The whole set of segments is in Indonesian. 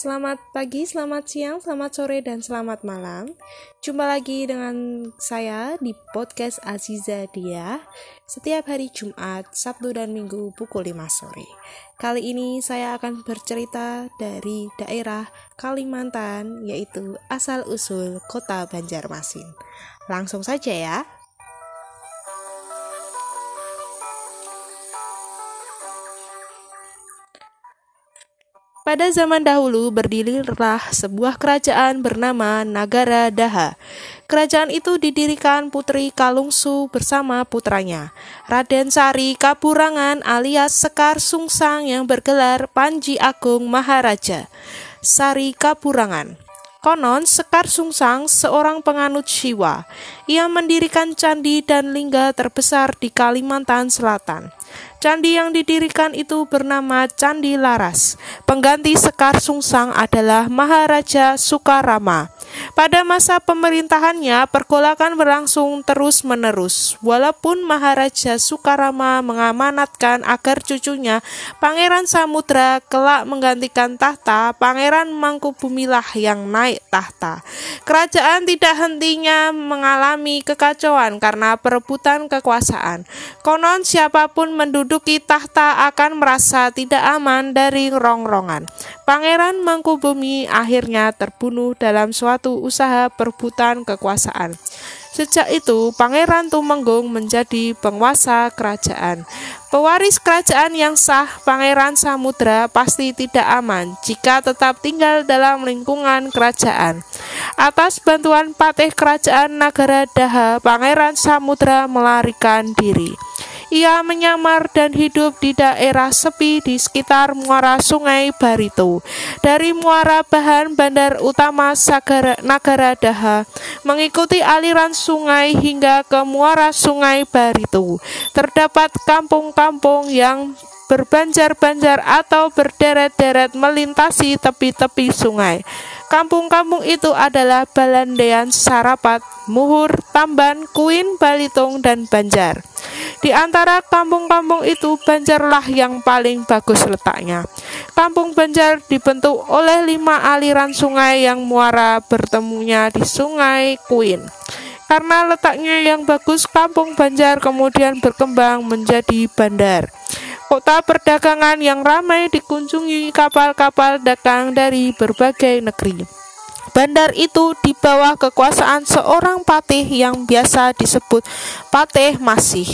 Selamat pagi, selamat siang, selamat sore, dan selamat malam. Jumpa lagi dengan saya di podcast Aziza Dia setiap hari Jumat, Sabtu, dan Minggu pukul 5 sore. Kali ini saya akan bercerita dari daerah Kalimantan, yaitu asal-usul kota Banjarmasin. Langsung saja ya. Pada zaman dahulu berdirilah sebuah kerajaan bernama Nagara Daha. Kerajaan itu didirikan Putri Kalungsu bersama putranya, Raden Sari Kapurangan alias Sekar Sungsang yang bergelar Panji Agung Maharaja. Sari Kapurangan Konon, Sekar Sungsang seorang penganut Siwa. Ia mendirikan candi dan lingga terbesar di Kalimantan Selatan. Candi yang didirikan itu bernama Candi Laras. Pengganti Sekar Sungsang adalah Maharaja Sukarama. Pada masa pemerintahannya, pergolakan berlangsung terus-menerus. Walaupun Maharaja Sukarama mengamanatkan agar cucunya, Pangeran Samudra, kelak menggantikan tahta, Pangeran Mangkubumilah yang naik tahta. Kerajaan tidak hentinya mengalami kekacauan karena perebutan kekuasaan. Konon siapa pun menduduki tahta akan merasa tidak aman dari rongrongan. Pangeran Mangkubumi akhirnya terbunuh dalam suatu usaha perebutan kekuasaan. Sejak itu, Pangeran Tumenggung menjadi penguasa kerajaan. Pewaris kerajaan yang sah, Pangeran Samudra pasti tidak aman jika tetap tinggal dalam lingkungan kerajaan. Atas bantuan patih kerajaan Nagara Daha, Pangeran Samudra melarikan diri. Ia menyamar dan hidup di daerah sepi di sekitar muara Sungai Barito. Dari muara bahan bandar utama Sagara, Nagara Daha mengikuti aliran sungai hingga ke muara Sungai Barito. Terdapat kampung-kampung yang berbanjar-banjar atau berderet-deret melintasi tepi-tepi sungai. Kampung-kampung itu adalah Balandean, Sarapat, Muhur, Tamban, Kuin, Balitung, dan Banjar. Di antara kampung-kampung itu, Banjarlah yang paling bagus letaknya. Kampung Banjar dibentuk oleh lima aliran sungai yang muara bertemunya di Sungai Kuin. Karena letaknya yang bagus, Kampung Banjar kemudian berkembang menjadi bandar kota perdagangan yang ramai dikunjungi kapal-kapal dagang dari berbagai negeri. Bandar itu di bawah kekuasaan seorang patih yang biasa disebut Patih Masih.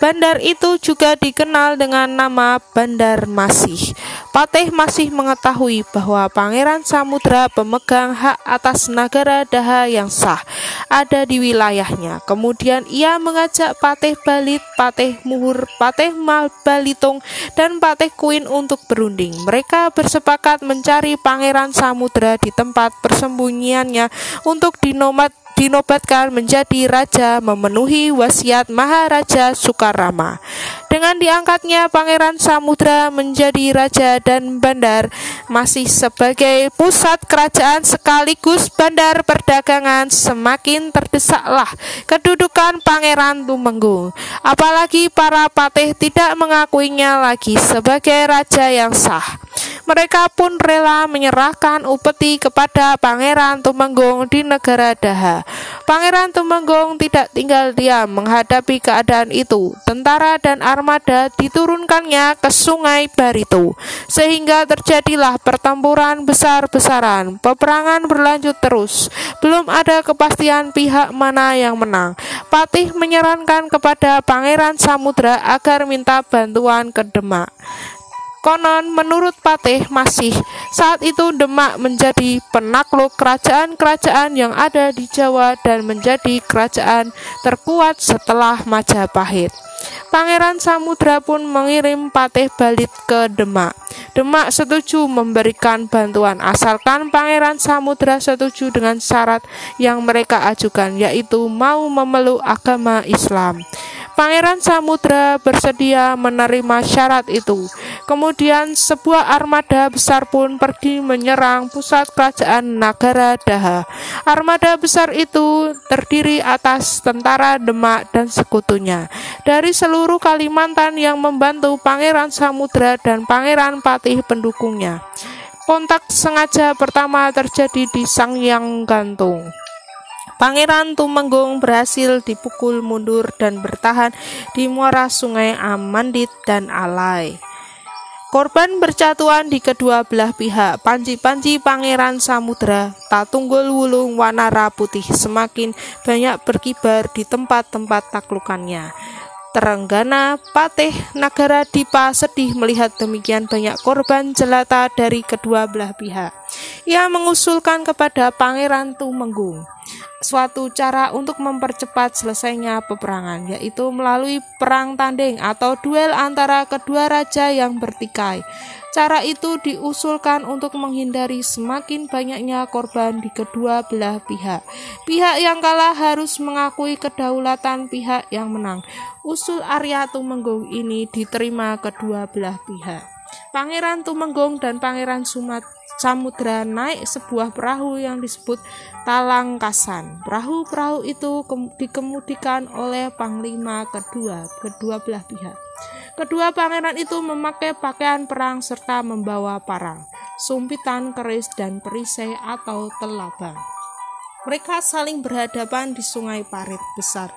Bandar itu juga dikenal dengan nama Bandar Masih. Patih masih mengetahui bahwa Pangeran Samudra pemegang hak atas negara Daha yang sah ada di wilayahnya. Kemudian ia mengajak Patih Balit, Patih Muhur, Patih Balitung, dan Patih Kuin untuk berunding. Mereka bersepakat mencari Pangeran Samudra di tempat persembunyiannya untuk dinomat dinobatkan menjadi raja memenuhi wasiat Maharaja Sukarama. Dengan diangkatnya Pangeran Samudra menjadi raja dan bandar masih sebagai pusat kerajaan sekaligus bandar perdagangan semakin terdesaklah kedudukan Pangeran Tumenggung. Apalagi para patih tidak mengakuinya lagi sebagai raja yang sah. Mereka pun rela menyerahkan upeti kepada Pangeran Tumenggung di negara Daha. Pangeran Tumenggung tidak tinggal diam menghadapi keadaan itu. Tentara dan armada diturunkannya ke Sungai Barito, sehingga terjadilah pertempuran besar-besaran. Peperangan berlanjut terus. Belum ada kepastian pihak mana yang menang. Patih menyarankan kepada Pangeran Samudra agar minta bantuan ke Demak. Konon menurut Patih masih saat itu Demak menjadi penakluk kerajaan-kerajaan yang ada di Jawa dan menjadi kerajaan terkuat setelah Majapahit. Pangeran Samudra pun mengirim Patih Balit ke Demak. Demak setuju memberikan bantuan asalkan Pangeran Samudra setuju dengan syarat yang mereka ajukan yaitu mau memeluk agama Islam. Pangeran Samudra bersedia menerima syarat itu. Kemudian sebuah armada besar pun pergi menyerang pusat kerajaan Nagara Daha. Armada besar itu terdiri atas tentara Demak dan sekutunya. Dari seluruh Kalimantan yang membantu Pangeran Samudra dan Pangeran Patih pendukungnya. Kontak sengaja pertama terjadi di Sangyang Gantung. Pangeran Tumenggung berhasil dipukul mundur dan bertahan di muara sungai Amandit dan Alai. Korban bercatuan di kedua belah pihak. Panji-panji Pangeran Samudra, Tatunggul Wulung Wanara Putih semakin banyak berkibar di tempat-tempat taklukannya. Terenggana, Patih, Nagara Dipa sedih melihat demikian banyak korban jelata dari kedua belah pihak. Ia mengusulkan kepada Pangeran Tumenggung suatu cara untuk mempercepat selesainya peperangan, yaitu melalui perang tanding atau duel antara kedua raja yang bertikai. Cara itu diusulkan untuk menghindari semakin banyaknya korban di kedua belah pihak. Pihak yang kalah harus mengakui kedaulatan pihak yang menang. Usul Arya Tumenggung ini diterima kedua belah pihak. Pangeran Tumenggung dan Pangeran Sumat Samudra naik sebuah perahu yang disebut Talangkasan. Perahu-perahu itu dikemudikan oleh panglima kedua, kedua belah pihak. Kedua pangeran itu memakai pakaian perang serta membawa parang, sumpitan, keris, dan perisai atau telabang. Mereka saling berhadapan di sungai parit besar.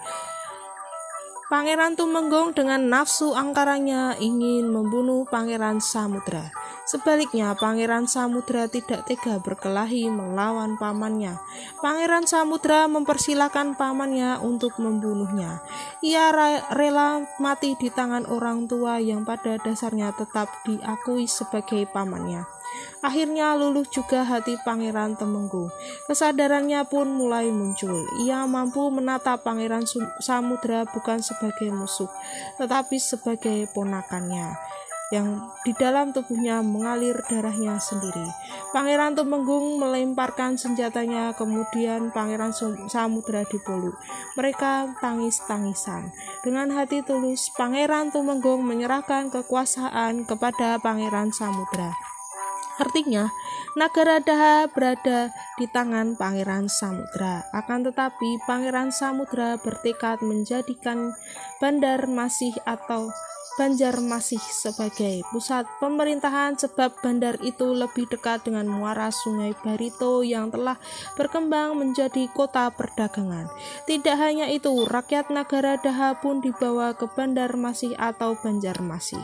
Pangeran Tumenggung dengan nafsu angkarannya ingin membunuh Pangeran Samudra. Sebaliknya, Pangeran Samudra tidak tega berkelahi melawan pamannya. Pangeran Samudra mempersilahkan pamannya untuk membunuhnya. Ia rela mati di tangan orang tua yang pada dasarnya tetap diakui sebagai pamannya. Akhirnya luluh juga hati Pangeran Temenggung. Kesadarannya pun mulai muncul. Ia mampu menata Pangeran Samudra bukan sebagai musuh, tetapi sebagai ponakannya yang di dalam tubuhnya mengalir darahnya sendiri. Pangeran Tumenggung melemparkan senjatanya, kemudian Pangeran Samudra dipeluk. Mereka tangis-tangisan. Dengan hati tulus, Pangeran Tumenggung menyerahkan kekuasaan kepada Pangeran Samudra. Artinya, negara Daha berada di tangan Pangeran Samudra. Akan tetapi, Pangeran Samudra bertekad menjadikan Bandar Masih atau Banjarmasih sebagai pusat pemerintahan sebab bandar itu lebih dekat dengan muara sungai Barito yang telah berkembang menjadi kota perdagangan. Tidak hanya itu, rakyat negara Daha pun dibawa ke Bandarmasih atau Banjarmasih.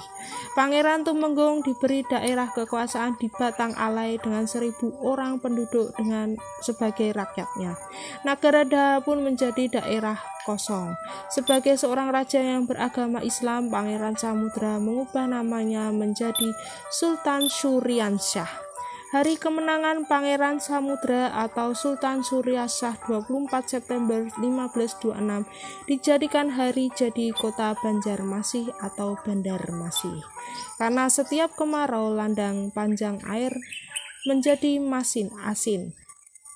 Pangeran Tumenggung diberi daerah kekuasaan di Batang Alai dengan seribu orang penduduk dengan sebagai rakyatnya. Negara Daha pun menjadi daerah kosong. Sebagai seorang raja yang beragama Islam, Pangeran Samudra mengubah namanya menjadi Sultan Suryansyah. Hari kemenangan Pangeran Samudra atau Sultan Suryasyah 24 September 1526 dijadikan hari jadi kota Banjarmasih atau Bandarmasih. Karena setiap kemarau landang panjang air menjadi masin asin.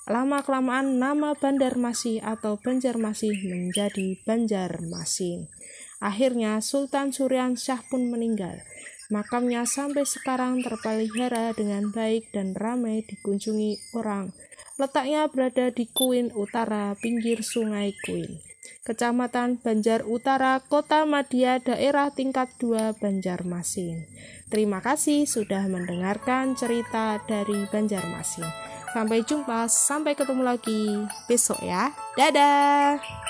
Lama-kelamaan nama Bandarmasih atau Banjarmasih menjadi Banjarmasin. Akhirnya Sultan Suryan Syah pun meninggal. Makamnya sampai sekarang terpelihara dengan baik dan ramai dikunjungi orang. Letaknya berada di Kuin Utara, pinggir Sungai Kuin. Kecamatan Banjar Utara, Kota Madia, daerah tingkat 2 Banjarmasin. Terima kasih sudah mendengarkan cerita dari Banjarmasin. Sampai jumpa, sampai ketemu lagi besok ya. Dadah.